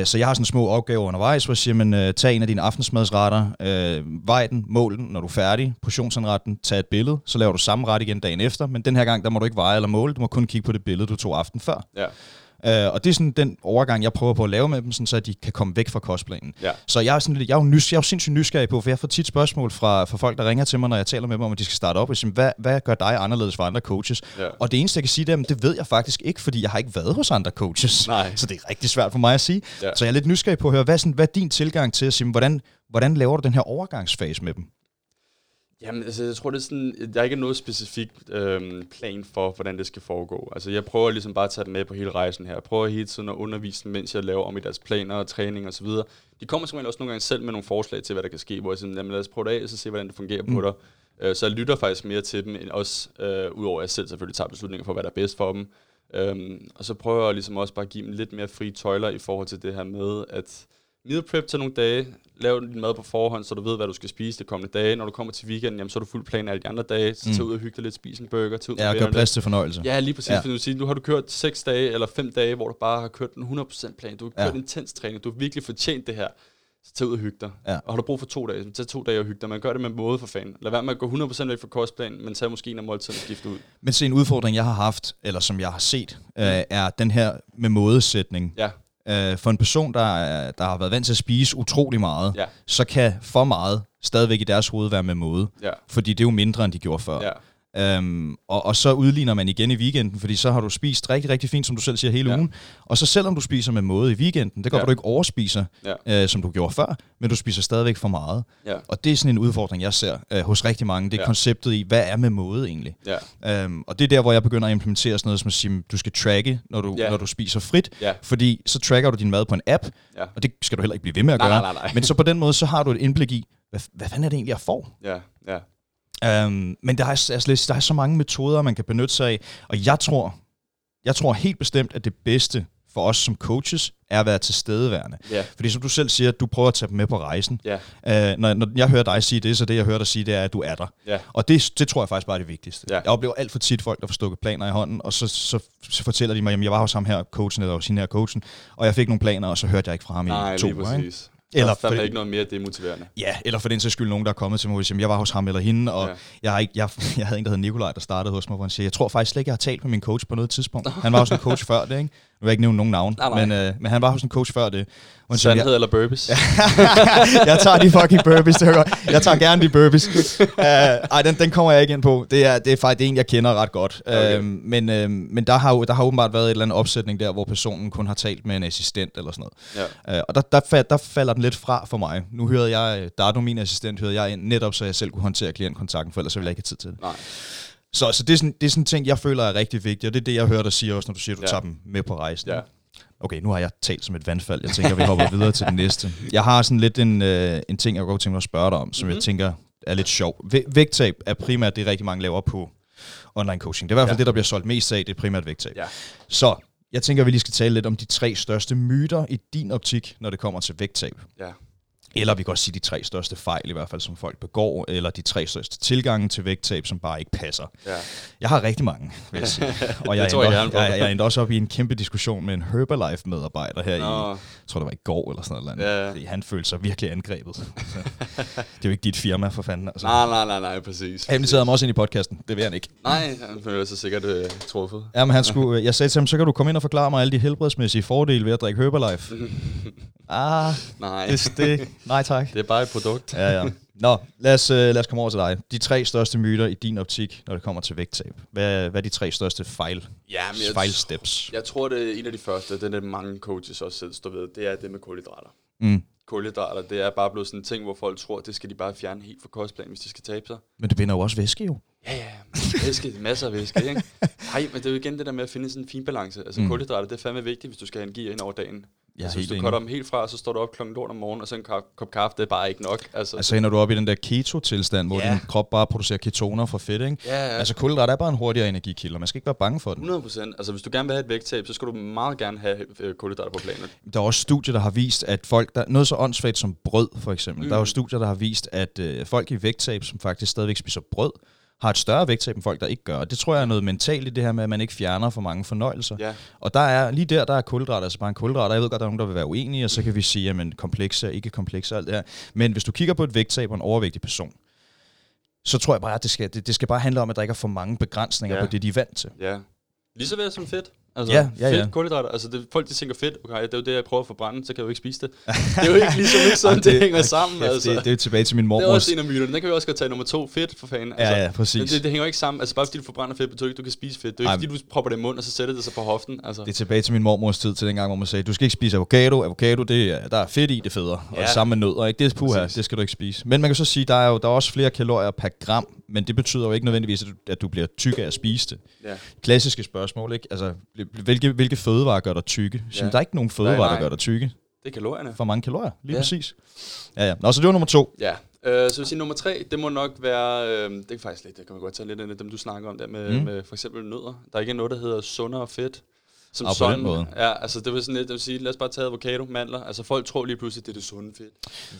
Uh, så jeg har sådan små opgaver undervejs, hvor jeg siger, men, uh, tag en af dine aftensmadsretter, uh, vej den, mål den, når du er færdig, portionsanretten, tag et billede, så laver du samme ret igen dagen efter, men den her gang, der må du ikke veje eller måle, du må kun kigge på det billede, du tog aften før. Ja. Uh, og det er sådan den overgang, jeg prøver på at lave med dem, sådan, så de kan komme væk fra kostplanen. Ja. Så jeg er, sådan lidt, jeg, er jo nys, jeg er jo sindssygt nysgerrig på, for jeg får tit spørgsmål fra, fra folk, der ringer til mig, når jeg taler med dem om, at de skal starte op. Og siger, hvad, hvad gør dig anderledes fra andre coaches? Ja. Og det eneste, jeg kan sige dem, det ved jeg faktisk ikke, fordi jeg har ikke været hos andre coaches. Nej. Så det er rigtig svært for mig at sige. Ja. Så jeg er lidt nysgerrig på at høre, hvad, sådan, hvad er din tilgang til at sige, hvordan, hvordan laver du den her overgangsfase med dem? Jamen, altså, jeg tror, det er sådan, der er ikke noget specifikt øhm, plan for, hvordan det skal foregå. Altså, jeg prøver ligesom bare at tage dem med på hele rejsen her. Jeg prøver hele tiden at undervise dem, mens jeg laver om i deres planer og træning og så videre. De kommer simpelthen også nogle gange selv med nogle forslag til, hvad der kan ske, hvor jeg siger, jamen lad os prøve det af, og så se, hvordan det fungerer mm. på dig. Øh, så jeg lytter faktisk mere til dem, end også, øh, udover at jeg selv selvfølgelig tager beslutninger for, hvad der er bedst for dem. Øhm, og så prøver jeg ligesom også bare at give dem lidt mere frie tøjler i forhold til det her med, at meal prep til nogle dage, lav din mad på forhånd, så du ved, hvad du skal spise de kommende dage. Når du kommer til weekenden, jamen, så er du fuld plan alle de andre dage. Så mm. tag ud og hygge dig lidt, spise en burger. Tag ud ja, og gør plads til fornøjelse. Ja, lige præcis. Ja. For du, siger, nu har du kørt 6 dage eller 5 dage, hvor du bare har kørt en 100% plan. Du har kørt ja. intens træning. Du har virkelig fortjent det her. Så tag ud og hygge dig. Ja. Og har du brug for to dage, så tag to dage og hygge dig. Man gør det med måde for fanden. Lad være med at gå 100% væk fra kostplanen, men tag måske en af måltiden og skifte ud. Men se, en udfordring, jeg har haft, eller som jeg har set, mm. øh, er den her med mådesætning. Ja øh, for en person, der, der har været vant til at spise utrolig meget, ja. så kan for meget stadigvæk i deres hoved være med måde. Ja. Fordi det er jo mindre, end de gjorde før. Ja. Øhm, og, og så udligner man igen i weekenden, fordi så har du spist rigtig, rigtig fint, som du selv siger, hele ja. ugen. Og så selvom du spiser med måde i weekenden, det går, ja. du ikke overspiser, ja. øh, som du gjorde før, men du spiser stadigvæk for meget. Ja. Og det er sådan en udfordring, jeg ser øh, hos rigtig mange. Det er ja. konceptet i, hvad er med måde egentlig? Ja. Øhm, og det er der, hvor jeg begynder at implementere sådan noget som at sige, du skal tracke, når du, ja. når du spiser frit, ja. fordi så tracker du din mad på en app, ja. og det skal du heller ikke blive ved med at gøre. Nej, nej, nej. Men så på den måde, så har du et indblik i, hvad, hvad fanden er det egentlig, jeg får? Ja, ja. Um, men der er, altså, der er så mange metoder, man kan benytte sig af, og jeg tror, jeg tror helt bestemt, at det bedste for os som coaches, er at være tilstedeværende. Yeah. Fordi som du selv siger, du prøver at tage dem med på rejsen. Yeah. Uh, når, når jeg hører dig sige det, så det jeg hører dig sige, det er, at du er der. Yeah. Og det, det tror jeg faktisk bare er det vigtigste. Yeah. Jeg oplever alt for tit folk, der får stukket planer i hånden, og så, så, så fortæller de mig, at jeg var hos ham her, coachen, eller hos hende her coachen, og jeg fik nogle planer, og så hørte jeg ikke fra ham Nej, i to uger. Eller der er ikke noget mere demotiverende. Ja, eller for den sags skyld nogen, der er kommet til mig siger, jeg var hos ham eller hende, og ja. jeg, har ikke, jeg, jeg havde en, der hed Nikolaj, der startede hos mig, hvor han siger, jeg tror faktisk slet ikke, jeg har talt med min coach på noget tidspunkt. Han var også en coach før det, ikke? Nu vil jeg ikke nævne nogen navn, nej, nej. Men, øh, men han var hos en coach før det. Sandhed eller burpees? jeg tager de fucking burpees, det godt. Jeg tager gerne de burpees. Uh, ej, den, den kommer jeg ikke ind på. Det er, det er faktisk en, jeg kender ret godt. Okay. Uh, men uh, men der, har jo, der har åbenbart været et eller andet opsætning der, hvor personen kun har talt med en assistent eller sådan noget. Ja. Uh, og der, der, fald, der falder den lidt fra for mig. Nu hørte jeg, der er du min assistent, hørte jeg ind netop, så jeg selv kunne håndtere klientkontakten, for ellers ville jeg ikke have tid til det. Nej. Så, så det, er sådan, det er sådan en ting, jeg føler er rigtig vigtigt, og det er det, jeg hører dig sige også, når du siger, at du ja. tager dem med på rejsen. Ja. Okay, nu har jeg talt som et vandfald. Jeg tænker, vi hopper videre til det næste. Jeg har sådan lidt en, øh, en ting, jeg godt tænke mig at spørge dig om, som mm-hmm. jeg tænker er lidt sjov. Vægttab er primært det, rigtig mange laver på online coaching. Det er i hvert fald ja. det, der bliver solgt mest af, det er primært vægttab. Ja. Så jeg tænker, vi lige skal tale lidt om de tre største myter i din optik, når det kommer til vægttab. Ja. Eller vi kan også sige de tre største fejl, i hvert fald, som folk begår, eller de tre største tilgange til vægttab, som bare ikke passer. Ja. Jeg har rigtig mange, vil jeg sige. Og jeg, tror jeg endte, på. jeg, jeg endte også op i en kæmpe diskussion med en Herbalife-medarbejder her Nå. i, jeg tror det var i går eller sådan noget. Ja, ja. Fordi han følte sig virkelig angrebet. Så, det er jo ikke dit firma, for fanden. Altså. Nej, nej, nej, nej, præcis. Han inviterede mig også ind i podcasten, det vil han ikke. Nej, han føler sig sikkert øh, truffet. Jamen, han skulle, jeg sagde til ham, så kan du komme ind og forklare mig alle de helbredsmæssige fordele ved at drikke Herbalife. ah, Nej, det, det, nej tak. det er bare et produkt. Ja, ja. Nå, lad os, øh, lad os komme over til dig. De tre største myter i din optik, når det kommer til vægttab. Hvad, hvad er de tre største fejl, Ja, men jeg, fejlsteps? jeg tror, det er en af de første, det er det, mange coaches også selv står ved, det er det med kulhydrater. Mm. Kulhydrater, det er bare blevet sådan en ting, hvor folk tror, det skal de bare fjerne helt fra kostplanen, hvis de skal tabe sig. Men det binder jo også væske jo. Ja, ja, væske, masser af væske, ikke? Nej, men det er jo igen det der med at finde sådan en fin balance. Altså mm. kulhydrater, det er fandme vigtigt, hvis du skal have energi ind over dagen. Jeg altså, hvis du cutter dem helt fra, så står du op klokken lort om morgenen, og så en kop, kop kaffe, det er bare ikke nok. Altså, Altså ender du op i den der keto-tilstand, hvor Ja. din krop bare producerer ketoner fra fedt, ikke? ja, ja. Altså kulhydrat er bare en hurtigere energikilde, og man skal ikke være bange for den. 100 procent. Altså, hvis du gerne vil have et vægttab, så skal du meget gerne have øh, kulhydrater på planen. Der er også studier, der har vist, at folk, der, noget så åndssvagt som brød for eksempel, mm. der er jo studier, der har vist, at øh, folk i vægttab, som faktisk stadigvæk spiser brød, har et større vægttab end folk, der ikke gør. Og Det tror jeg er noget mentalt i det her med, at man ikke fjerner for mange fornøjelser. Ja, Og der er lige der, der er kulhydrat, altså bare en kulhydrat, jeg ved godt, der er nogen, der vil være uenige, og så kan vi sige, at komplekse og ikke komplekse og alt det her. Men hvis du kigger på et vægttab og en overvægtig person, så tror jeg bare, at det skal, det, det skal bare handle om, at der ikke er for mange begrænsninger Ja. på det, de er vant til. ja. Lige så vel som fedt. Altså, Ja, ja, fedt, ja. kulhydrater. Altså, det, folk de tænker fedt, okay, det er jo det, jeg prøver at forbrænde, så kan jeg jo ikke spise det. Det er jo ikke ligesom ikke sådan, det, hænger sammen. Kæft, altså. det, det er jo tilbage til min det er også en af myterne. Den kan vi også godt tage nummer to. Fedt, for fanden. Altså, Ja, ja, præcis. Men det, det, hænger jo ikke sammen. Altså, bare fordi du forbrænder fedt, betyder ikke, du kan spise fedt. Det er jo ikke, fordi du propper det i munden, og så sætter det sig på hoften. Altså. Det er tilbage til min mormors tid, til dengang, hvor man sagde, du skal ikke spise avocado. Avocado, det er, der er fedt i, det er federe. Og Ja. det samme med nødder, ikke? Det er puha, det skal du ikke spise. Men man kan så sige, der er jo der er også flere kalorier per gram, men det betyder jo ikke nødvendigvis, at du, at du bliver tyk af at spise det. ja. Klassiske spørgsmål, ikke? Altså, hvilke, hvilke fødevarer gør dig tykke? Ja. Ja. Der er ikke nogen fødevarer, Nej, der nej. gør dig tykke. Det er kalorierne. For mange kalorier, lige ja. Præcis. Ja, ja. Nå, så det var nummer to. Ja, øh, så vil sige nummer tre, det må nok være, øh, det er faktisk lidt, det kan man godt tage lidt ind af dem, du snakker om der med, mm. med for eksempel nødder. Der er ikke noget, der hedder sundere fedt. Som på sådan, den måde. Ja, altså det vil sådan lidt, det vil sige, lad os bare tage avocado, mandler. Altså folk tror lige pludselig, det er det sunde fedt.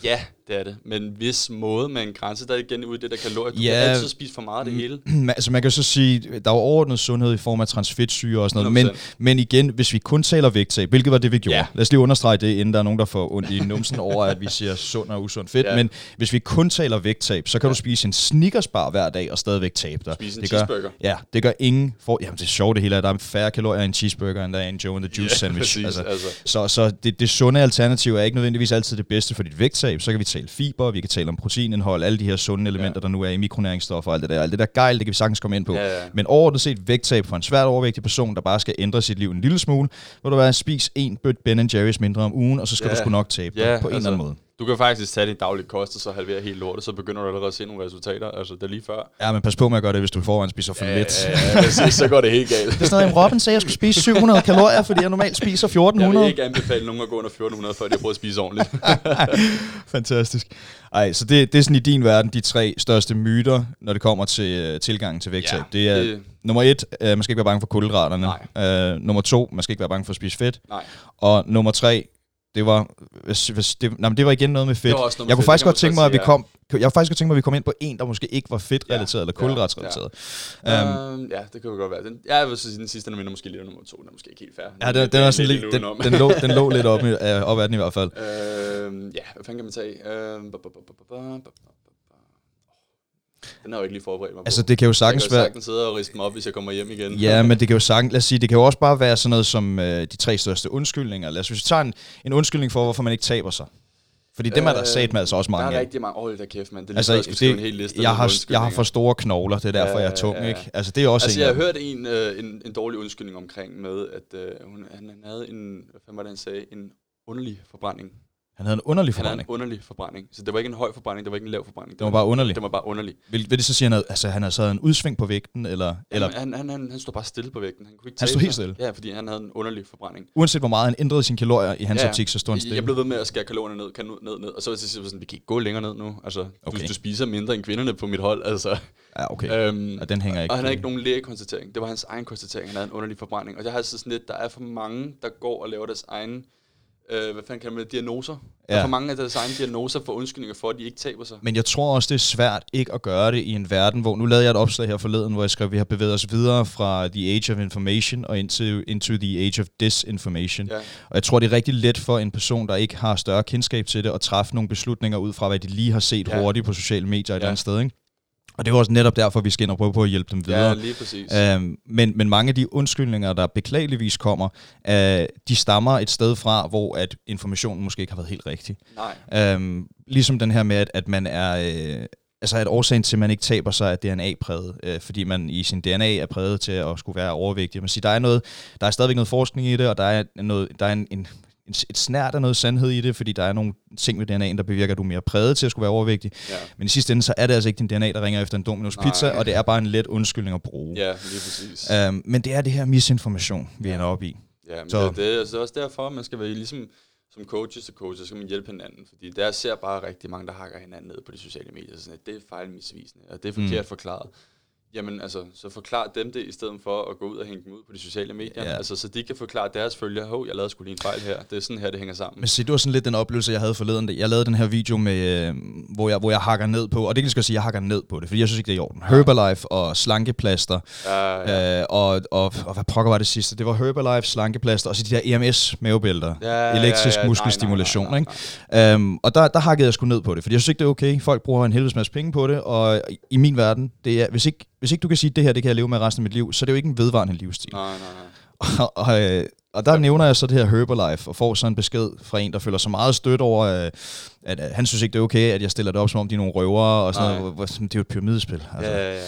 Ja, det er det. Men hvis måde med en grænse, der er igen ude i det der kalorier. Du Ja. kan altid spise for meget af det hele. Men, altså man kan så sige, der er jo overordnet sundhed i form af transfedtsyre og sådan noget, men, 100%. men igen, hvis vi kun taler vægttab, hvilket var det, vi gjorde. Ja. Lad os lige understrege det, inden der er nogen, der får ondt i numsen over, at vi siger sund og usund fedt. Ja. Men hvis vi kun taler vægttab, så kan du spise en Snickersbar hver dag og stadigvæk tabe dig. Spise en det gør, cheeseburger. Ja, det gør ingen for... Jamen det er sjovt det hele, at der er færre kalorier i en cheeseburger, end i en Joe and the Juice Ja, sandwich. præcis, altså. Så, så det, det sunde alternativ er ikke nødvendigvis altid det bedste for dit vægttab. Så kan vi tale fiber, vi kan tale om proteinindhold, alle de her sunde elementer, der nu er i mikronæringsstoffer og alt det der. Alt det der gejl, det kan vi sagtens komme ind på. Ja, ja. Men overordnet set vægttab for en svært overvægtig person, der bare skal ændre sit liv en lille smule, hvor du være spis en bødt Ben Jerry's mindre om ugen, og så skal Ja. du sgu nok tabe Ja, på en altså, eller anden måde. Du kan faktisk tage din daglige kost, og så halvere helt lortet, så begynder du allerede at se nogle resultater. Altså det er lige før. Ja, men pas på med at gøre det, hvis du forvejen spiser for lidt. Ja, ja, så går det helt galt. Det er sådan noget, Robin sagde, at jeg skulle spise 700 kalorier, fordi jeg normalt spiser Jeg 1400. vil ikke anbefale nogen at gå under 1400, før de har prøvet at spise ordentligt. Fantastisk. Ej, så det, det er sådan i din verden de tre største myter, når det kommer til uh, tilgangen til vægttab. Ja, det er det- nummer et, uh, man skal ikke være bange for kulhydraterne. Nej. Uh, nummer to, man skal ikke være bange for at spise fedt. Nej. Og nummer tre, det var, hvis, hvis det, nej, men det var igen noget med fedt. Det var også noget med jeg kunne fedt, faktisk godt tænke mig, at vi kom, jeg kunne faktisk godt tænke mig, at vi kom ind på en, der måske ikke var fedtrelateret Ja, eller ja, kulhydratsrelateret. Ja, um, Um, ja, det kan jo godt være. Den, ja, jeg vil så sige, den sidste, den er måske lidt nummer to. Den er måske ikke helt fair. ja, den, den, er sådan lidt, den, den, lå, den lå lidt op, øh, op ad den i hvert fald. Øhm, ja, hvad fanden kan man tage? Øhm, Den har jeg jo ikke lige forberedt mig Altså, på. det kan jo jeg sagtens kan jo være... sagtens sidde og riste mig op, hvis jeg kommer hjem igen. Ja, men det kan jo sagtens, lad os sige, det kan jo også bare være sådan noget som øh, de tre største undskyldninger. Lad os hvis vi tager en, en undskyldning for, hvorfor man ikke taber sig. Fordi dem er der Øh, sat med altså også Der mange er af. rigtig mange. Åh, det der kæft, mand. Det er lige Altså, altså, jeg skal skrive en det, hel liste. jeg, har, jeg har for store knogler, det er derfor, Ja, jeg er tung, ja, ja. ikke? Altså, det er også Altså, en jeg har dem. hørt en, øh, en, en dårlig undskyldning omkring med, at øh, hun, han, han havde en, hvad fanden var det, han sagde, en underlig forbrænding. Han havde en underlig Han havde en forbrænding. underlig forbrænding. Så det var ikke en høj forbrænding, det var ikke en lav forbrænding. Det var bare underlig. Det var bare underlig. Vil, vil det så sige, at han havde, altså, han havde så en udsving på vægten, eller, eller han, han, han, han stod bare stille på vægten. Han kunne ikke Han stod helt stille? Ja, fordi han havde en underlig forbrænding. uanset hvor meget han ændrede sine kalorier i hans Ja, optik, så stod han Jeg stille? blev ved med at skære kalorierne ned, kan ned, ned, ned. Og så var jeg sidst sådan, vi kan ikke gå længere ned nu. Altså, okay. Du, du, spiser mindre end kvinderne på mit hold. Altså. Ja, okay. Øhm, Ja, den hænger ikke. og han havde ikke nogen lægekonstatering. Det var hans egen konstatering. Han havde en underlig forbrænding. Og jeg har altid sådan lidt, der er for mange, der går og laver deres egen øh, hvad fanden kan man diagnoser. Ja. Der er for mange af deres egne diagnoser for undskyldninger for, at de ikke taber sig. Men jeg tror også, det er svært ikke at gøre det i en verden, hvor... Nu lavede jeg et opslag her forleden, hvor jeg skrev, at vi har bevæget os videre fra the age of information og into, into the age of disinformation. Ja. Og jeg tror, det er rigtig let for en person, der ikke har større kendskab til det, at træffe nogle beslutninger ud fra, hvad de lige har set Ja. hurtigt på sociale medier et Ja. ja. andet sted. Ikke? Og det er jo også netop derfor, vi skal ind og prøve på at hjælpe dem videre. Ja, lige præcis. Øhm, men, men mange af de undskyldninger, der beklageligvis kommer, øh, de stammer et sted fra, hvor at informationen måske ikke har været helt rigtig. Nej. Øhm, ligesom den her med, at, at man er... Øh, altså at årsagen til, at man ikke taber sig, er DNA-præget, øh, fordi man i sin DNA er præget til at skulle være overvægtig. Man siger, der er noget, der er stadigvæk noget forskning i det, og der er, noget, der er en, en, en, et snært af noget sandhed i det, fordi der er nogle ting ved DNA'en, der bevirker, at du er mere præget til at skulle være overvægtig. Ja. Men i sidste ende, så er det altså ikke din DNA, der ringer efter en Domino's Nej. pizza, og det er bare en let undskyldning at bruge. ja, lige præcis. Øhm, men det er det her misinformation, vi ender op i. Ja, men Så- det, er, altså, det også derfor, man skal være ligesom som coaches til coaches, så skal man hjælpe hinanden. Fordi der ser bare rigtig mange, der hakker hinanden ned på de sociale medier. Sådan, at det er fejlmisvisende, og det er forkert mm. forklaret. Jamen altså, så forklar dem det, i stedet for at gå ud og hænge dem ud på de sociale medier. Ja. Altså, så de kan forklare deres følgere, hov, jeg lavede sgu lige en fejl her. Det er sådan her, det hænger sammen. Men se, det var sådan lidt den oplevelse, jeg havde forleden. Jeg lavede den her video, med, øh, hvor, jeg, hvor jeg hakker ned på, og det kan jeg skal sige, jeg hakker ned på det, fordi jeg synes ikke, det er i orden. Herbalife og slankeplaster, Ja, ja. øh, og, og, og hvad pokker var det sidste? Det var Herbalife, slankeplaster, og så de der EMS-mavebælter, Ja, ja, ja, elektrisk ja, nej, nej, muskelstimulation. nej, nej, Ikke? Øhm, og der, der hakkede jeg sgu ned på det, fordi jeg synes ikke, det er okay. Folk bruger en helvedes masse penge på det, og i min verden, det er, hvis, ikke, hvis ikke du kan sige, at det her det kan jeg leve med resten af mit liv, så er det jo ikke en vedvarende livsstil. Nej, nej, nej. Og, og, øh, og der nævner jeg så det her Herbalife, og får så en besked fra en, der føler så meget stødt over, øh, at, at han synes ikke, det er okay, at jeg stiller det op, som om de er nogle røvere, og sådan Nej. noget. Sådan, Det er jo et pyramidespil. Altså. Ja, ja,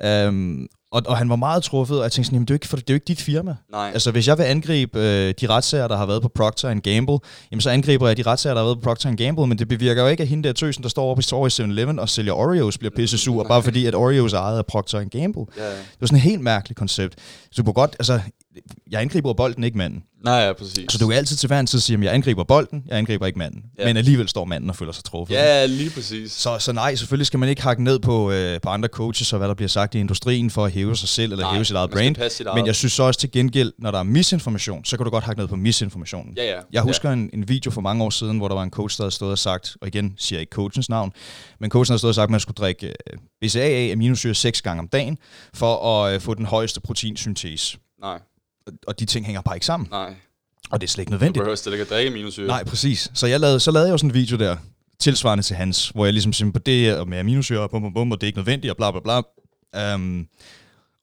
ja. Øhm, og, og han var meget truffet, og jeg tænkte sådan, jamen det er jo ikke, for, det er jo ikke dit firma. Nej. Altså hvis jeg vil angribe øh, de retssager, der har været på Procter Gamble, jamen så angriber jeg de retssager, der har været på Procter Gamble, men det bevirker jo ikke, at hende der tøsen, der står oppe i står i 7-Eleven og sælger Oreos, bliver pisse sur, bare fordi at Oreos er ejet af Procter Gamble. Ja, ja. Det var sådan et helt mærkeligt koncept. Så du kunne godt, altså, jeg angriber bolden, ikke manden. Nej, ja, præcis. Så du kan altid til hver en tid sige, at jeg angriber bolden, jeg angriber ikke manden. Ja. Ja. Men alligevel står manden og føler sig truffet. Ja, lige præcis. Så, så nej, selvfølgelig skal man ikke hakke ned på, øh, på andre coaches og hvad der bliver sagt i industrien for at hæve sig selv eller Nej, hæve sit eget brand. sit eget. Men jeg synes så også til gengæld, når der er misinformation, så kan du godt hakke ned på misinformationen. Ja, ja. Jeg husker en, en video for mange år siden, hvor der var en coach, der havde stået og sagt, og igen siger jeg ikke coachens navn, men coachen havde stået og sagt, at man skulle drikke øh, BCAA aminosyre seks gange om dagen, for at øh, få den højeste proteinsyntese. Nej, Og- Og de ting hænger bare ikke sammen. nej. Og det er slet ikke Du nødvendigt. behøver slet ikke at drikke minussyre. Nej, præcis. Så jeg lavede, så lavede jeg jo sådan en video der, tilsvarende til hans, hvor jeg ligesom siger, på det her med aminosyre, og bum, bum, bum, og det er ikke nødvendigt, og bla bla bla. Um,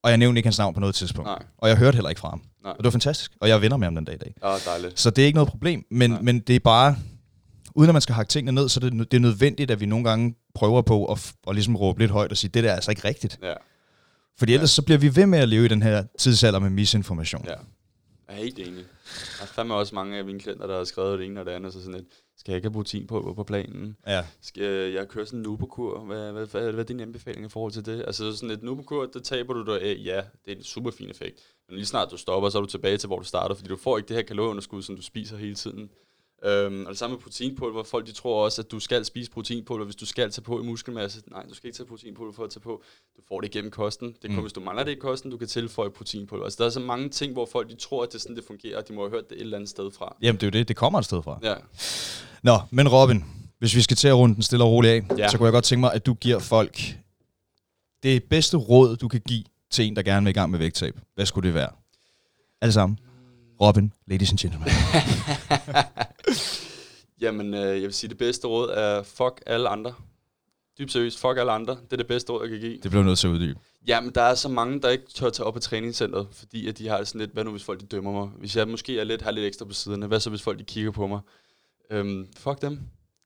og jeg nævnte ikke hans navn på noget tidspunkt. Nej. Og jeg hørte heller ikke fra ham. Nej. Og det var fantastisk. Og jeg er venner med ham den dag i dag. Ja, dejligt. Så det er ikke noget problem, men, Nej. men det er bare, uden at man skal hakke tingene ned, så det, det er nødvendigt, at vi nogle gange prøver på at, at ligesom råbe lidt højt og sige, det der er altså ikke rigtigt. Ja, Fordi ellers så bliver vi ved med at leve i den her tidsalder med misinformation. ja. Jeg er helt enig. Der er fandme også mange af mine klienter, der har skrevet det ene og det andet, så sådan lidt, skal jeg ikke have proteinpulver på planen? Ja. Skal jeg køre sådan en nubokur? Hvad, hvad, hvad, hvad er din anbefaling i forhold til det? Altså sådan et nubokur, det taber du dig af. Ja, det er en super fin effekt. Men lige snart du stopper, så er du tilbage til, hvor du startede, fordi du får ikke det her kalorieunderskud, som du spiser hele tiden. Øhm, og det samme med proteinpulver. Folk de tror også, at du skal spise proteinpulver, hvis du skal tage på i muskelmasse. Nej, du skal ikke tage proteinpulver for at tage på. Du får det igennem kosten. Det er kun, Mm. hvis du mangler det i kosten, du kan tilføje proteinpulver. Altså, der er så mange ting, hvor folk de tror, at det er sådan, det fungerer, og de må have hørt det et eller andet sted fra. Jamen det er jo det, det kommer et sted fra. Ja, Nå, men Robin, hvis vi skal til at runde den stille og roligt af, ja. så kunne jeg godt tænke mig, at du giver folk det bedste råd, du kan give til en, der gerne vil i gang med vægttab. Hvad skulle det være? Alle sammen. Robin, ladies and gentlemen. Jamen, øh, jeg vil sige, det bedste råd er fuck alle andre. Dybt seriøst, fuck alle andre. Det er det bedste råd, jeg kan give. Det bliver nødt til at uddybe. Jamen, der er så mange, der ikke tør tage op på træningscenteret, fordi at de har sådan lidt, hvad nu hvis folk de dømmer mig? Hvis jeg måske er lidt, har lidt ekstra på siderne, hvad så hvis folk de kigger på mig? Øhm, fuck dem.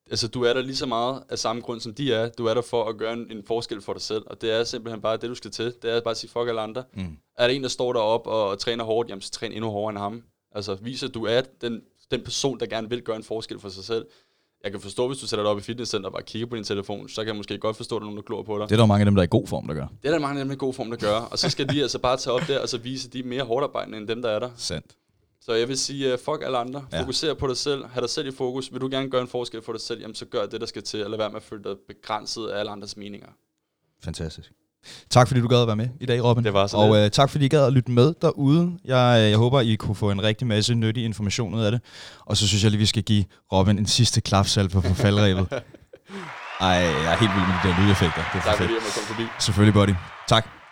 Altså, du er der lige så meget af samme grund, som de er. Du er der for at gøre en, en forskel for dig selv, og det er simpelthen bare det, du skal til. Det er bare at sige fuck alle andre. Mm. Er der en, der står deroppe og, og træner hårdt, jamen så træn endnu hårdere end ham. Altså, vis at du er den, den person, der gerne vil gøre en forskel for sig selv. jeg kan forstå, hvis du sætter dig op i fitnesscenter og bare kigger på din telefon, så kan jeg måske godt forstå, at der er nogen, der glor på dig. Det er der mange af dem, der er i god form, der gør. Det er der mange af dem, der er i god form, der gør. Og så skal de altså bare tage op der og så vise, at de er mere hårdt arbejdende end dem, der er der. Sandt. Så jeg vil sige, uh, fuck alle andre. Ja. Fokuser på dig selv. Ha' dig selv i fokus. Vil du gerne gøre en forskel for dig selv, jamen så gør det, der skal til. Og lad være med at føle dig begrænset af alle andres meninger. Fantastisk. Tak fordi du gad at være med i dag, Robin. Det var så Og uh, tak fordi I gad at lytte med derude. Jeg, øh, jeg håber, I kunne få en rigtig masse nyttig information ud af det. Og så synes jeg lige, vi skal give Robin en sidste klapsalve på faldrebet. Ej, jeg er helt vild med de der lydeffekter. Det er tak fordi jeg måtte komme forbi. Selvfølgelig, buddy. Tak.